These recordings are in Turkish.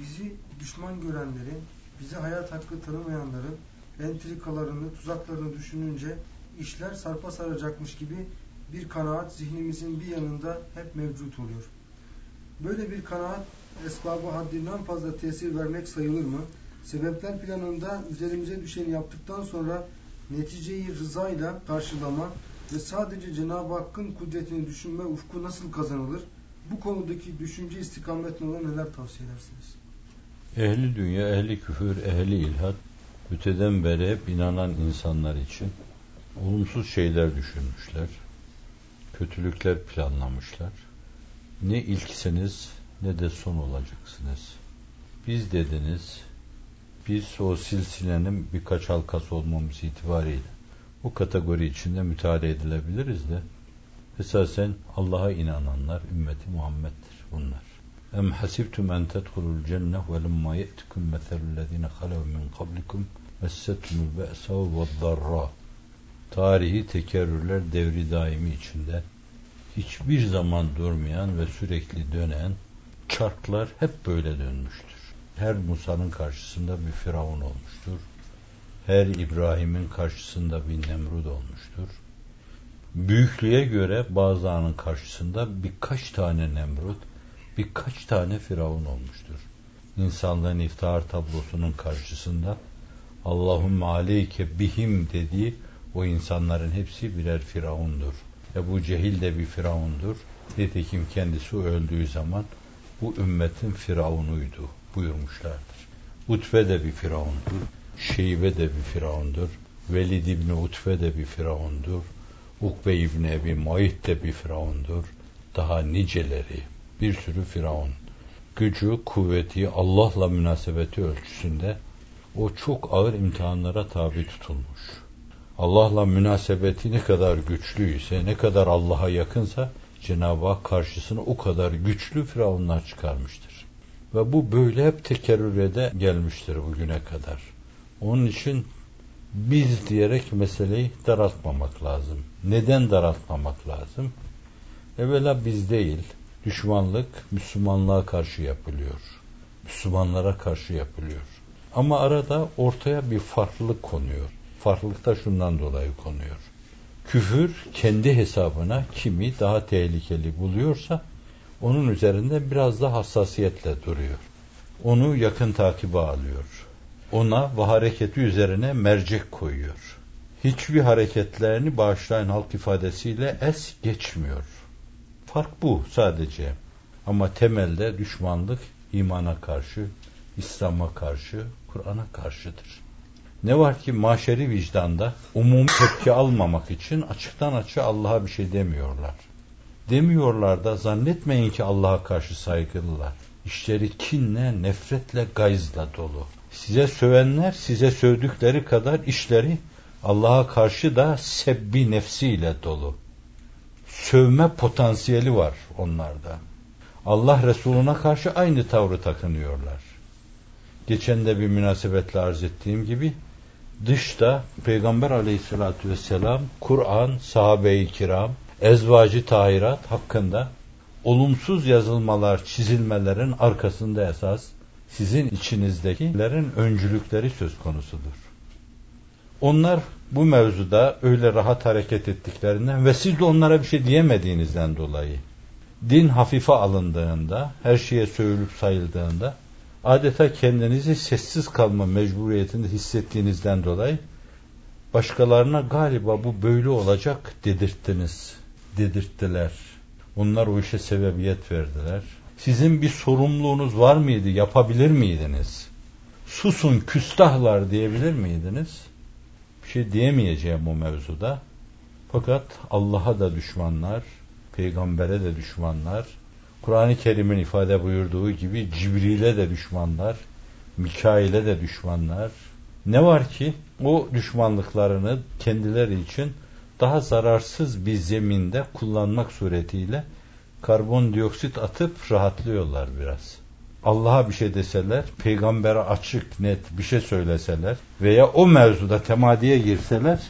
bizi düşman görenlerin, bize hayat hakkı tanımayanların entrikalarını, tuzaklarını düşününce işler sarpa saracakmış gibi bir kanaat zihnimizin bir yanında hep mevcut oluyor. Böyle bir kanaat esbabı haddinden fazla tesir vermek sayılır mı? Sebepler planında üzerimize düşeni yaptıktan sonra neticeyi rızayla karşılama ve sadece Cenab-ı Hakk'ın kudretini düşünme ufku nasıl kazanılır? Bu konudaki düşünce istikametine neler tavsiye edersiniz? Ehli dünya, ehli küfür, ehli ilhat, öteden beri hep inanan insanlar için olumsuz şeyler düşünmüşler. Kötülükler planlamışlar. Ne ilksiniz ne de son olacaksınız. Biz dediniz, biz o silsilenin birkaç halkası olmamız itibariyle bu kategori içinde müteala edilebiliriz de esasen Allah'a inananlar ümmeti Muhammed'dir bunlar. Em hasibtum en tedhulul cenne ve lemma ye'tikum meselüllezine halev min kablikum messetumul be'sa ve tarihi tekerrürler devri daimi içinde hiçbir zaman durmayan ve sürekli dönen çarklar hep böyle dönmüştür. Her Musa'nın karşısında bir Firavun olmuştur. Her İbrahim'in karşısında bir Nemrud olmuştur. Büyüklüğe göre bazılarının karşısında birkaç tane Nemrut, birkaç tane Firavun olmuştur. İnsanlığın iftihar tablosunun karşısında Allahümme aleyke bihim dediği o insanların hepsi birer Firavundur. Ebu Cehil de bir Firavundur. Nitekim kendisi öldüğü zaman bu ümmetin Firavunuydu buyurmuşlardır. Utbe de bir Firavundur. Şeybe de bir Firavundur. Velid İbni Utbe de bir Firavundur. Ukbe İbni Ebi Muayit de bir Firavundur. Daha niceleri, bir sürü Firavun. Gücü, kuvveti, Allah'la münasebeti ölçüsünde o çok ağır imtihanlara tabi tutulmuş. Allah'la münasebeti ne kadar güçlüyse, ne kadar Allah'a yakınsa Cenab-ı Hak karşısına o kadar güçlü firavunlar çıkarmıştır. Ve bu böyle hep tekerrürede gelmiştir bugüne kadar. Onun için biz diyerek meseleyi daraltmamak lazım. Neden daraltmamak lazım? Evvela biz değil, düşmanlık Müslümanlığa karşı yapılıyor. Müslümanlara karşı yapılıyor. Ama arada ortaya bir farklılık konuyor. Farklılık da şundan dolayı konuyor. Küfür kendi hesabına kimi daha tehlikeli buluyorsa onun üzerinde biraz da hassasiyetle duruyor. Onu yakın takibe alıyor. Ona ve hareketi üzerine mercek koyuyor. Hiçbir hareketlerini bağışlayan halk ifadesiyle es geçmiyor. Fark bu sadece. Ama temelde düşmanlık imana karşı, İslam'a karşı, Kur'an'a karşıdır. Ne var ki maşeri vicdanda umum tepki almamak için açıktan açığa Allah'a bir şey demiyorlar. Demiyorlar da zannetmeyin ki Allah'a karşı saygılılar. İşleri kinle, nefretle, gayzla dolu. Size sövenler size sövdükleri kadar işleri Allah'a karşı da sebbi nefsiyle dolu. Sövme potansiyeli var onlarda. Allah Resuluna karşı aynı tavrı takınıyorlar. Geçen de bir münasebetle arz ettiğim gibi dışta Peygamber aleyhissalatü vesselam, Kur'an, sahabe-i kiram, ezvacı tahirat hakkında olumsuz yazılmalar, çizilmelerin arkasında esas sizin içinizdekilerin öncülükleri söz konusudur. Onlar bu mevzuda öyle rahat hareket ettiklerinden ve siz de onlara bir şey diyemediğinizden dolayı din hafife alındığında, her şeye söylüp sayıldığında adeta kendinizi sessiz kalma mecburiyetinde hissettiğinizden dolayı başkalarına galiba bu böyle olacak dedirttiniz, dedirttiler. Onlar o işe sebebiyet verdiler. Sizin bir sorumluluğunuz var mıydı, yapabilir miydiniz? Susun küstahlar diyebilir miydiniz? Şey diyemeyeceğim bu mevzuda. Fakat Allah'a da düşmanlar, peygambere de düşmanlar, Kur'an-ı Kerim'in ifade buyurduğu gibi Cibril'e de düşmanlar, Mikail'e de düşmanlar. Ne var ki o düşmanlıklarını kendileri için daha zararsız bir zeminde kullanmak suretiyle karbondioksit atıp rahatlıyorlar biraz. Allah'a bir şey deseler, peygambere açık, net bir şey söyleseler veya o mevzuda temadiye girseler,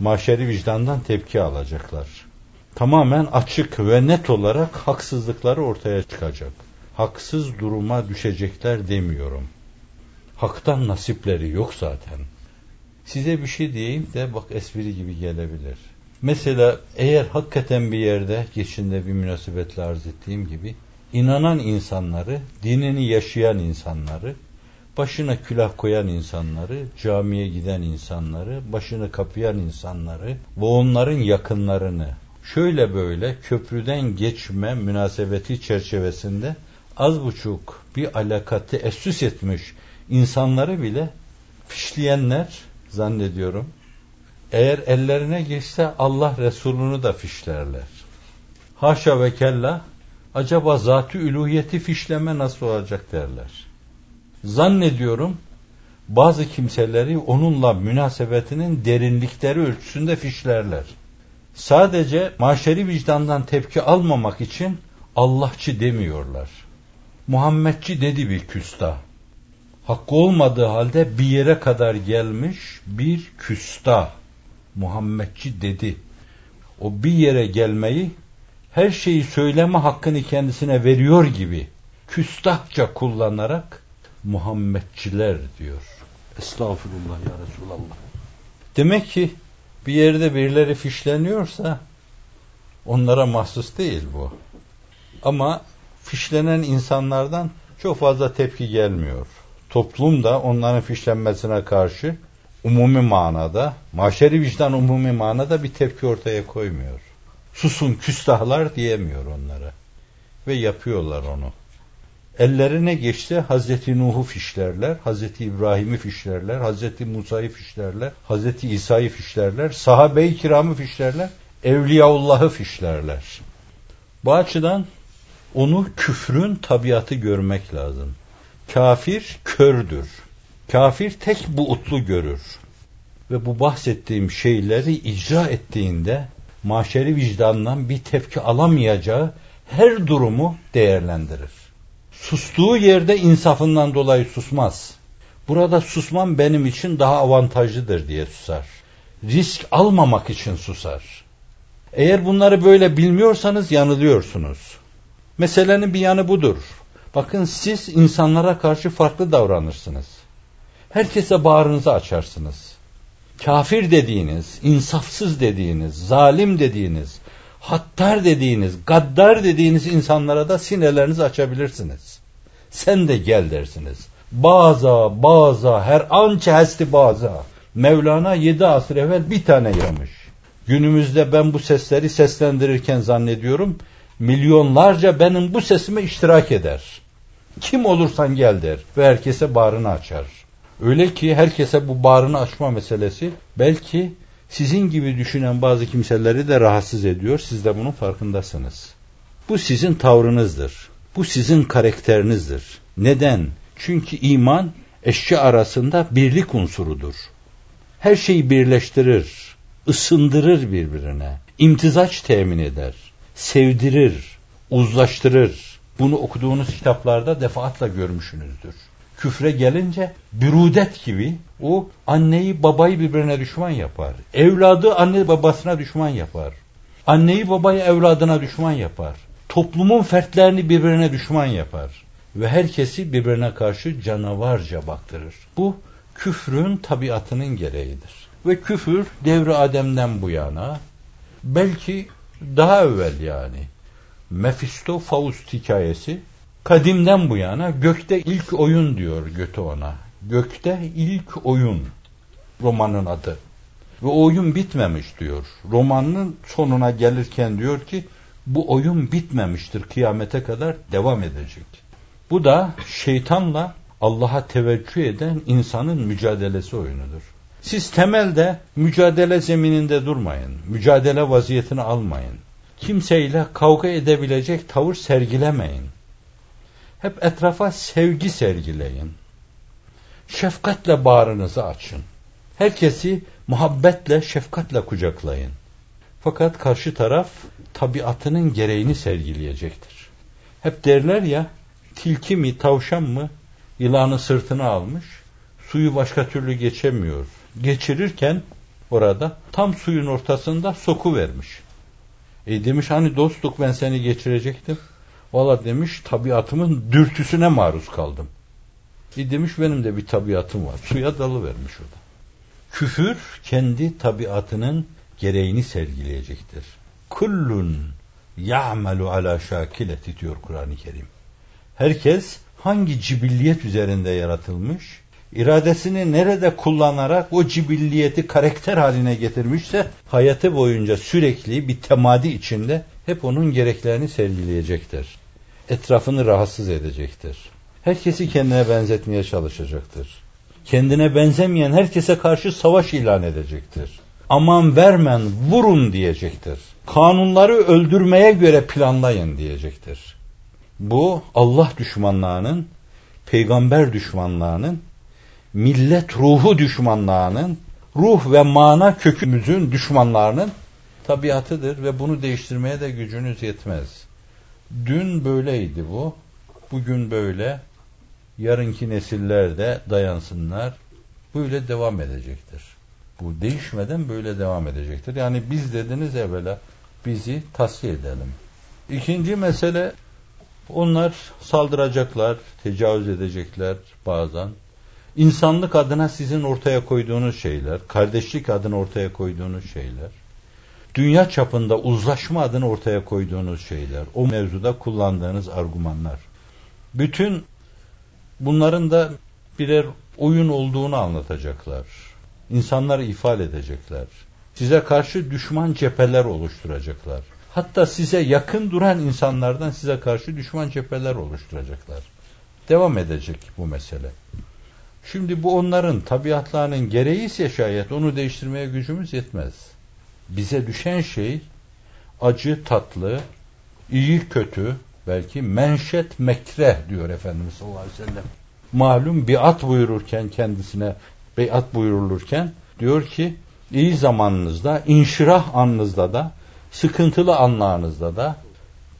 maşeri vicdandan tepki alacaklar. Tamamen açık ve net olarak haksızlıkları ortaya çıkacak. haksız duruma düşecekler demiyorum. Haktan nasipleri yok zaten. Size bir şey diyeyim de bak espri gibi gelebilir. Mesela eğer hakikaten bir yerde geçinde bir münasebetle arz ettiğim gibi inanan insanları, dinini yaşayan insanları, başına külah koyan insanları, camiye giden insanları, başını kapayan insanları ve onların yakınlarını şöyle böyle köprüden geçme münasebeti çerçevesinde az buçuk bir alakatı esüs etmiş insanları bile fişleyenler zannediyorum eğer ellerine geçse Allah Resulü'nü de fişlerler. Haşa ve kella acaba zatü üluhiyeti fişleme nasıl olacak derler. Zannediyorum bazı kimseleri onunla münasebetinin derinlikleri ölçüsünde fişlerler. Sadece maşeri vicdandan tepki almamak için Allahçı demiyorlar. Muhammedçi dedi bir küstah. Hakkı olmadığı halde bir yere kadar gelmiş bir küstah. Muhammedçi dedi. O bir yere gelmeyi her şeyi söyleme hakkını kendisine veriyor gibi küstahça kullanarak Muhammedçiler diyor. Estağfurullah ya Resulallah. Demek ki bir yerde birileri fişleniyorsa onlara mahsus değil bu. Ama fişlenen insanlardan çok fazla tepki gelmiyor. Toplum da onların fişlenmesine karşı umumi manada, maşeri vicdan umumi manada bir tepki ortaya koymuyor. Susun küstahlar diyemiyor onlara. Ve yapıyorlar onu. Ellerine geçse Hazreti Nuh'u fişlerler, Hazreti İbrahim'i fişlerler, Hazreti Musa'yı fişlerler, Hazreti İsa'yı fişlerler, sahabe-i kiramı fişlerler, Evliyaullah'ı fişlerler. Bu açıdan onu küfrün tabiatı görmek lazım. Kafir kördür. Kafir tek bu utlu görür. Ve bu bahsettiğim şeyleri icra ettiğinde maşeri vicdandan bir tepki alamayacağı her durumu değerlendirir. Sustuğu yerde insafından dolayı susmaz. Burada susmam benim için daha avantajlıdır diye susar. Risk almamak için susar. Eğer bunları böyle bilmiyorsanız yanılıyorsunuz. Meselenin bir yanı budur. Bakın siz insanlara karşı farklı davranırsınız. Herkese bağrınızı açarsınız. Kafir dediğiniz, insafsız dediğiniz, zalim dediğiniz, hattar dediğiniz, gaddar dediğiniz insanlara da sinelerinizi açabilirsiniz. Sen de gel dersiniz. Baza, baza, her an çehesti baza. Mevlana yedi asır evvel bir tane yamış. Günümüzde ben bu sesleri seslendirirken zannediyorum, milyonlarca benim bu sesime iştirak eder. Kim olursan gel der ve herkese bağrını açar. Öyle ki herkese bu bağrını açma meselesi belki sizin gibi düşünen bazı kimseleri de rahatsız ediyor. Siz de bunun farkındasınız. Bu sizin tavrınızdır. Bu sizin karakterinizdir. Neden? Çünkü iman eşya arasında birlik unsurudur. Her şeyi birleştirir, ısındırır birbirine, imtizaç temin eder, sevdirir, uzlaştırır. Bunu okuduğunuz kitaplarda defaatla görmüşsünüzdür küfre gelince bürudet gibi o anneyi babayı birbirine düşman yapar. Evladı anne babasına düşman yapar. Anneyi babayı evladına düşman yapar. Toplumun fertlerini birbirine düşman yapar. Ve herkesi birbirine karşı canavarca baktırır. Bu küfrün tabiatının gereğidir. Ve küfür devri Adem'den bu yana belki daha evvel yani Mefisto Faust hikayesi Kadimden bu yana gökte ilk oyun diyor Göte ona. Gökte ilk oyun romanın adı. Ve oyun bitmemiş diyor. Romanın sonuna gelirken diyor ki bu oyun bitmemiştir kıyamete kadar devam edecek. Bu da şeytanla Allah'a teveccüh eden insanın mücadelesi oyunudur. Siz temelde mücadele zemininde durmayın. Mücadele vaziyetini almayın. Kimseyle kavga edebilecek tavır sergilemeyin. Hep etrafa sevgi sergileyin. Şefkatle bağrınızı açın. Herkesi muhabbetle, şefkatle kucaklayın. Fakat karşı taraf tabiatının gereğini sergileyecektir. Hep derler ya, tilki mi, tavşan mı yılanı sırtına almış, suyu başka türlü geçemiyor. Geçirirken orada tam suyun ortasında soku vermiş. E demiş hani dostluk ben seni geçirecektim. Valla demiş tabiatımın dürtüsüne maruz kaldım. E demiş benim de bir tabiatım var. Suya dalı vermiş o da. Küfür kendi tabiatının gereğini sergileyecektir. Kullun ya'melu ala şakileti diyor Kur'an-ı Kerim. Herkes hangi cibilliyet üzerinde yaratılmış, iradesini nerede kullanarak o cibilliyeti karakter haline getirmişse hayatı boyunca sürekli bir temadi içinde hep onun gereklerini sergileyecektir. Etrafını rahatsız edecektir. Herkesi kendine benzetmeye çalışacaktır. Kendine benzemeyen herkese karşı savaş ilan edecektir. Aman vermen, vurun diyecektir. Kanunları öldürmeye göre planlayın diyecektir. Bu Allah düşmanlığının, peygamber düşmanlığının, millet ruhu düşmanlığının, ruh ve mana kökümüzün düşmanlarının tabiatıdır ve bunu değiştirmeye de gücünüz yetmez. Dün böyleydi bu, bugün böyle, yarınki nesiller de dayansınlar, böyle devam edecektir. Bu değişmeden böyle devam edecektir. Yani biz dediniz evvela bizi tasfiye edelim. İkinci mesele onlar saldıracaklar, tecavüz edecekler bazen. İnsanlık adına sizin ortaya koyduğunuz şeyler, kardeşlik adına ortaya koyduğunuz şeyler, dünya çapında uzlaşma adına ortaya koyduğunuz şeyler, o mevzuda kullandığınız argümanlar. Bütün bunların da birer oyun olduğunu anlatacaklar. İnsanları ifade edecekler. Size karşı düşman cepheler oluşturacaklar. Hatta size yakın duran insanlardan size karşı düşman cepheler oluşturacaklar. Devam edecek bu mesele. Şimdi bu onların tabiatlarının gereği ise şayet onu değiştirmeye gücümüz yetmez. Bize düşen şey acı tatlı, iyi kötü, belki menşet mekre diyor Efendimiz sallallahu aleyhi ve sellem. Malum biat buyururken kendisine beyat buyurulurken diyor ki iyi zamanınızda, inşirah anınızda da, sıkıntılı anlarınızda da,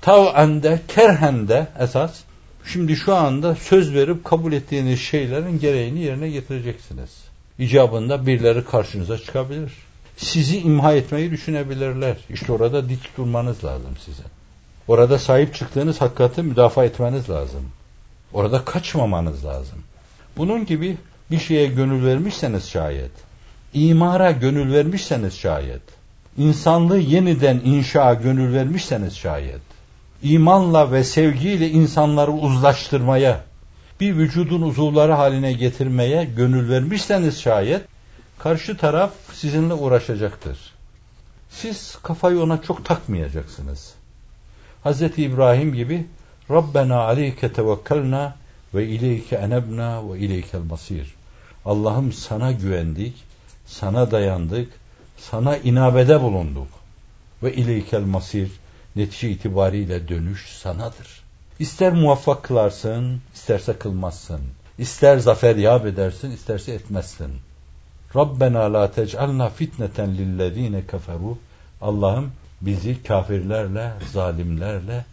tav'ende, kerhende esas, şimdi şu anda söz verip kabul ettiğiniz şeylerin gereğini yerine getireceksiniz. İcabında birileri karşınıza çıkabilir. Sizi imha etmeyi düşünebilirler. İşte orada dik durmanız lazım size. Orada sahip çıktığınız hakikati müdafaa etmeniz lazım. Orada kaçmamanız lazım. Bunun gibi bir şeye gönül vermişseniz şayet, imara gönül vermişseniz şayet, insanlığı yeniden inşa gönül vermişseniz şayet, imanla ve sevgiyle insanları uzlaştırmaya, bir vücudun uzuvları haline getirmeye gönül vermişseniz şayet, karşı taraf sizinle uğraşacaktır. Siz kafayı ona çok takmayacaksınız. Hz. İbrahim gibi Rabbena aleyke tevekkelna ve ileyke enebna ve ileykel masir. Allah'ım sana güvendik, sana dayandık, sana inabede bulunduk. Ve ileykel masir, netice itibariyle dönüş sanadır. İster muvaffak kılarsın, isterse kılmazsın. İster zafer yap edersin, isterse etmezsin. Rabbena la tec'alna fitneten lillezine keferu. Allah'ım bizi kafirlerle, zalimlerle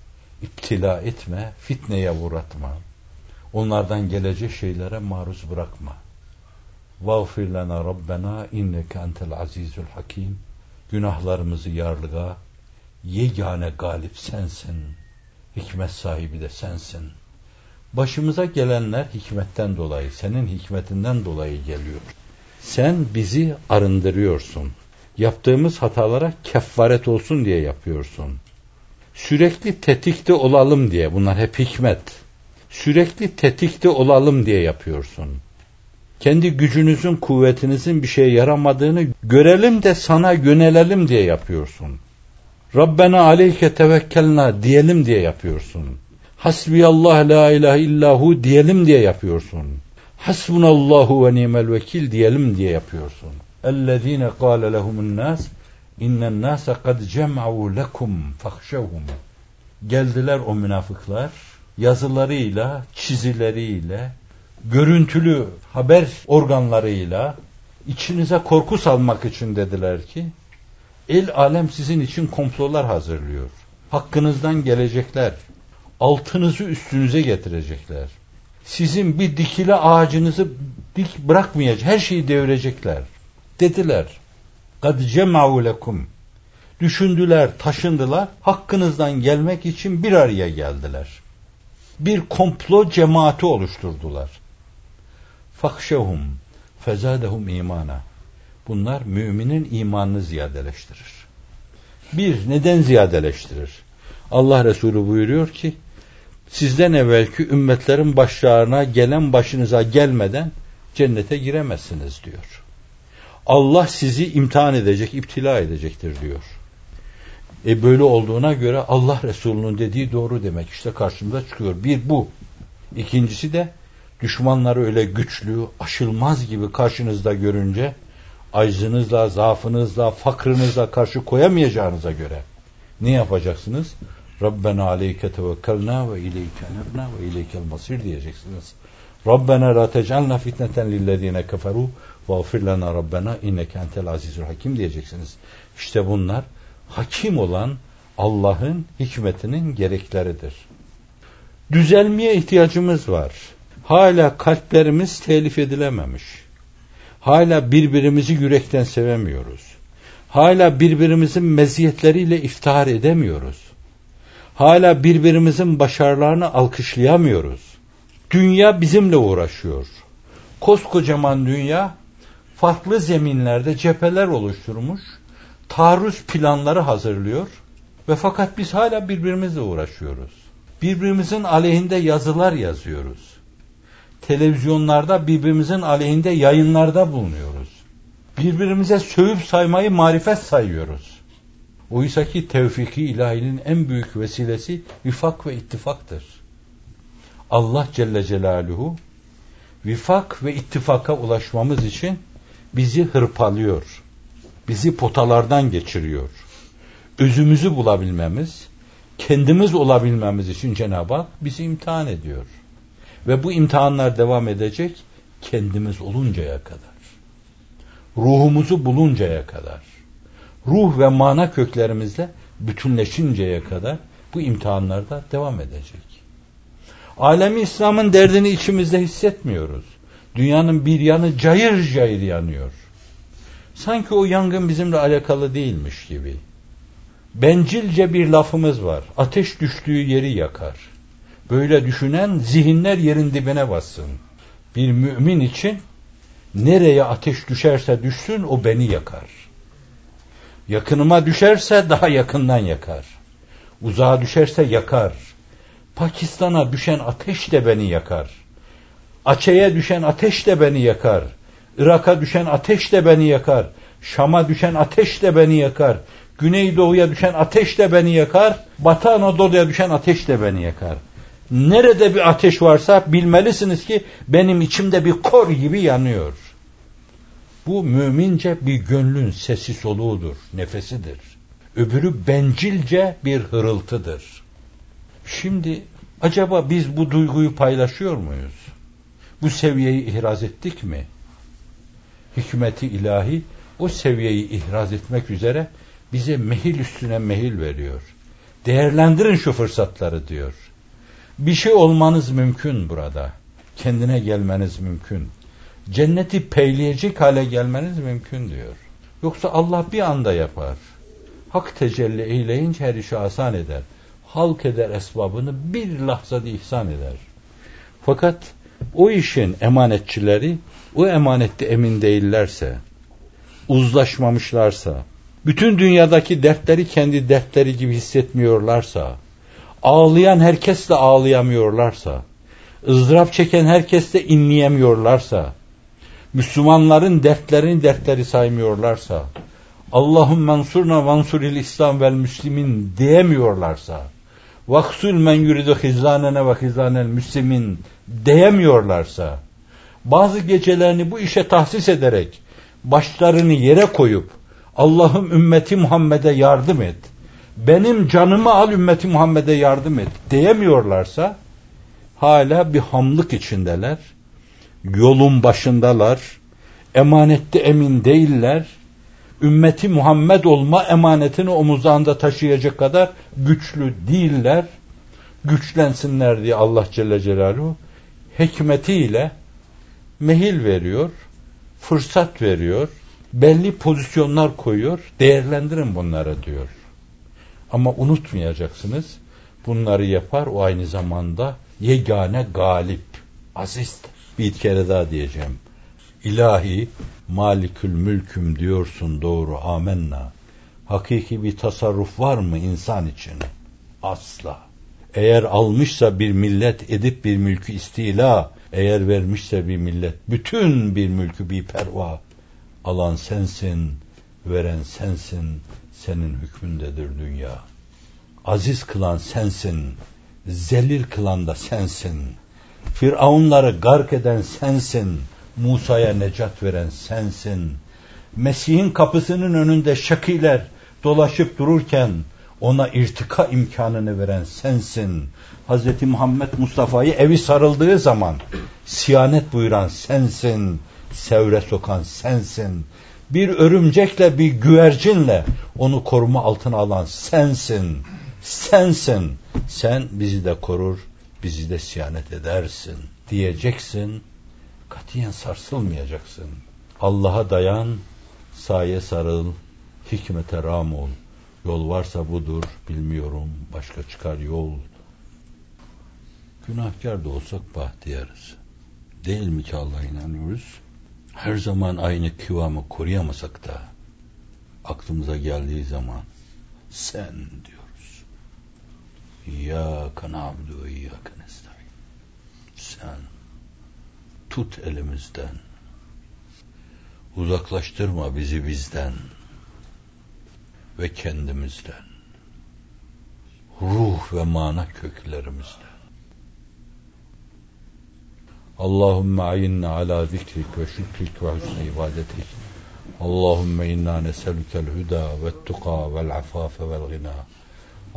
iptila etme, fitneye uğratma. Onlardan gelecek şeylere maruz bırakma. Vağfir lena Rabbena inneke entel azizul hakim. Günahlarımızı yarlığa, yegane galip sensin. Hikmet sahibi de sensin. Başımıza gelenler hikmetten dolayı, senin hikmetinden dolayı geliyor. Sen bizi arındırıyorsun. Yaptığımız hatalara kefaret olsun diye yapıyorsun. Sürekli tetikte olalım diye, bunlar hep hikmet. Sürekli tetikte olalım diye yapıyorsun kendi gücünüzün, kuvvetinizin bir şeye yaramadığını görelim de sana yönelelim diye yapıyorsun. Rabbena aleyke tevekkelna diyelim diye yapıyorsun. Hasbiyallah la ilahe illahu diyelim diye yapıyorsun. Hasbunallahu ve nimel vekil diyelim diye yapıyorsun. Ellezine kâle lehumun nas innen nase kad cem'u lekum fahşevhum. Geldiler o münafıklar yazılarıyla, çizileriyle, görüntülü haber organlarıyla içinize korku salmak için dediler ki el alem sizin için komplolar hazırlıyor. Hakkınızdan gelecekler. Altınızı üstünüze getirecekler. Sizin bir dikili ağacınızı dik bırakmayacak. Her şeyi devirecekler. Dediler. Kad cema'u lekum. düşündüler, taşındılar, hakkınızdan gelmek için bir araya geldiler. Bir komplo cemaati oluşturdular. Fakşehum fezadehum imana. Bunlar müminin imanını ziyadeleştirir. Bir, neden ziyadeleştirir? Allah Resulü buyuruyor ki, sizden evvelki ümmetlerin başlarına gelen başınıza gelmeden cennete giremezsiniz diyor. Allah sizi imtihan edecek, iptila edecektir diyor. E böyle olduğuna göre Allah Resulü'nün dediği doğru demek işte karşımıza çıkıyor. Bir bu. İkincisi de düşmanları öyle güçlü, aşılmaz gibi karşınızda görünce aczınızla, zaafınızla, fakrınızla karşı koyamayacağınıza göre ne yapacaksınız? Rabbena aleyke tevekkelna ve ileyke nebna ve ileykel masir diyeceksiniz. Rabbena la tec'alna fitneten lillezine keferu ve gfir lana Rabbena inneke entel azizul hakim diyeceksiniz. İşte bunlar hakim olan Allah'ın hikmetinin gerekleridir. Düzelmeye ihtiyacımız var. Hala kalplerimiz telif edilememiş. Hala birbirimizi yürekten sevemiyoruz. Hala birbirimizin meziyetleriyle iftihar edemiyoruz. Hala birbirimizin başarılarını alkışlayamıyoruz. Dünya bizimle uğraşıyor. Koskocaman dünya farklı zeminlerde cepheler oluşturmuş, taarruz planları hazırlıyor ve fakat biz hala birbirimizle uğraşıyoruz. Birbirimizin aleyhinde yazılar yazıyoruz televizyonlarda birbirimizin aleyhinde yayınlarda bulunuyoruz. Birbirimize sövüp saymayı marifet sayıyoruz. Oysa ki tevfiki ilahinin en büyük vesilesi vifak ve ittifaktır. Allah Celle Celaluhu vifak ve ittifaka ulaşmamız için bizi hırpalıyor. Bizi potalardan geçiriyor. Özümüzü bulabilmemiz, kendimiz olabilmemiz için Cenab-ı Hak bizi imtihan ediyor. Ve bu imtihanlar devam edecek kendimiz oluncaya kadar. Ruhumuzu buluncaya kadar. Ruh ve mana köklerimizle bütünleşinceye kadar bu imtihanlarda devam edecek. Alemi İslam'ın derdini içimizde hissetmiyoruz. Dünyanın bir yanı cayır cayır yanıyor. Sanki o yangın bizimle alakalı değilmiş gibi. Bencilce bir lafımız var. Ateş düştüğü yeri yakar. Böyle düşünen zihinler yerin dibine bassın. Bir mümin için nereye ateş düşerse düşsün o beni yakar. Yakınıma düşerse daha yakından yakar. Uzağa düşerse yakar. Pakistan'a düşen ateş de beni yakar. Açe'ye düşen ateş de beni yakar. Irak'a düşen ateş de beni yakar. Şam'a düşen ateş de beni yakar. Güneydoğu'ya düşen ateş de beni yakar. Batı Anadolu'ya düşen ateş de beni yakar. Nerede bir ateş varsa bilmelisiniz ki benim içimde bir kor gibi yanıyor. Bu mümince bir gönlün sesi soluğudur, nefesidir. Öbürü bencilce bir hırıltıdır. Şimdi acaba biz bu duyguyu paylaşıyor muyuz? Bu seviyeyi ihraz ettik mi? Hikmeti ilahi o seviyeyi ihraz etmek üzere bize mehil üstüne mehil veriyor. Değerlendirin şu fırsatları diyor. Bir şey olmanız mümkün burada. Kendine gelmeniz mümkün. Cenneti peyleyecek hale gelmeniz mümkün diyor. Yoksa Allah bir anda yapar. Hak tecelli eyleyince her işi asan eder. Halk eder esbabını bir lahzada ihsan eder. Fakat o işin emanetçileri o emanette emin değillerse, uzlaşmamışlarsa, bütün dünyadaki dertleri kendi dertleri gibi hissetmiyorlarsa, ağlayan herkesle ağlayamıyorlarsa, ızdırap çeken herkesle inleyemiyorlarsa, Müslümanların dertlerini dertleri saymıyorlarsa, Allahum mensurna vansuril İslam vel müslimin diyemiyorlarsa, vaksul men yuridu hizlanene ve hizlanel müslimin diyemiyorlarsa, bazı gecelerini bu işe tahsis ederek, başlarını yere koyup, Allah'ım ümmeti Muhammed'e yardım et.'' benim canımı al ümmeti Muhammed'e yardım et diyemiyorlarsa hala bir hamlık içindeler. Yolun başındalar. Emanette emin değiller. Ümmeti Muhammed olma emanetini omuzlarında taşıyacak kadar güçlü değiller. Güçlensinler diye Allah Celle Celaluhu hikmetiyle mehil veriyor, fırsat veriyor, belli pozisyonlar koyuyor. Değerlendirin bunları diyor. Ama unutmayacaksınız. Bunları yapar o aynı zamanda yegane galip, aziz. Bir kere daha diyeceğim. İlahi, malikül mülküm diyorsun doğru amenna. Hakiki bir tasarruf var mı insan için? Asla. Eğer almışsa bir millet edip bir mülkü istila, eğer vermişse bir millet bütün bir mülkü bir perva, alan sensin, veren sensin, senin hükmündedir dünya. Aziz kılan sensin, zelil kılan da sensin. Firavunları gark eden sensin, Musa'ya necat veren sensin. Mesih'in kapısının önünde şakiler dolaşıp dururken ona irtika imkanını veren sensin. Hz. Muhammed Mustafa'yı evi sarıldığı zaman siyanet buyuran sensin. Sevre sokan sensin. Bir örümcekle bir güvercinle onu koruma altına alan sensin. Sensin. Sen bizi de korur, bizi de siyanet edersin diyeceksin. Katiyen sarsılmayacaksın. Allah'a dayan, saye sarıl, hikmete ram ol. Yol varsa budur, bilmiyorum, başka çıkar yol. Günahkar da olsak bahtiyarız. Değil mi ki Allah'a inanıyoruz? Her zaman aynı kıvamı koruyamasak da aklımıza geldiği zaman sen diyoruz. İyyâke na'budu ve iyyâke nestaîn. Sen tut elimizden. Uzaklaştırma bizi bizden ve kendimizden. Ruh ve mana köklerimizden. Allahümme ayinna ala zikrik ve şükrik ve husne ibadetik. Allahümme inna neselükel huda ve tuqa vel afafe vel gina.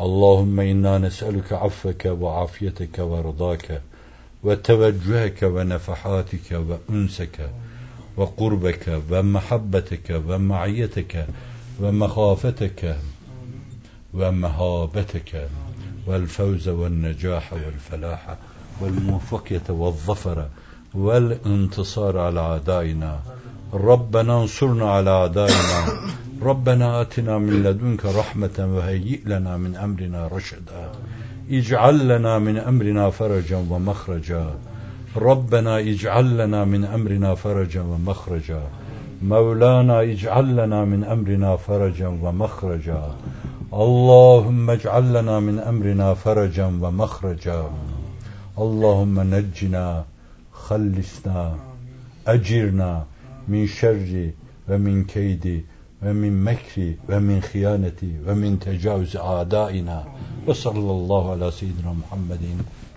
اللهم إنا نسألك عفك وعافيتك ورضاك وتوجهك ونفحاتك وأنسك وقربك ومحبتك ومعيتك ومخافتك ومهابتك والفوز والنجاح والفلاح والموفقية والظفر والانتصار على أعدائنا ربنا انصرنا على أعدائنا ربنا آتنا من لدنك رحمة وهيئ لنا من أمرنا رشدا اجعل لنا من أمرنا فرجا ومخرجا ربنا اجعل لنا من أمرنا فرجا ومخرجا مولانا اجعل لنا من أمرنا فرجا ومخرجا اللهم اجعل لنا من أمرنا فرجا ومخرجا اللهم نجنا خلصنا أجرنا من شر ومن كيد ومن مكر ومن خيانة ومن تجاوز أعدائنا وصلى الله على سيدنا محمد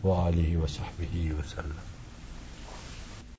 وآله وصحبه وسلم.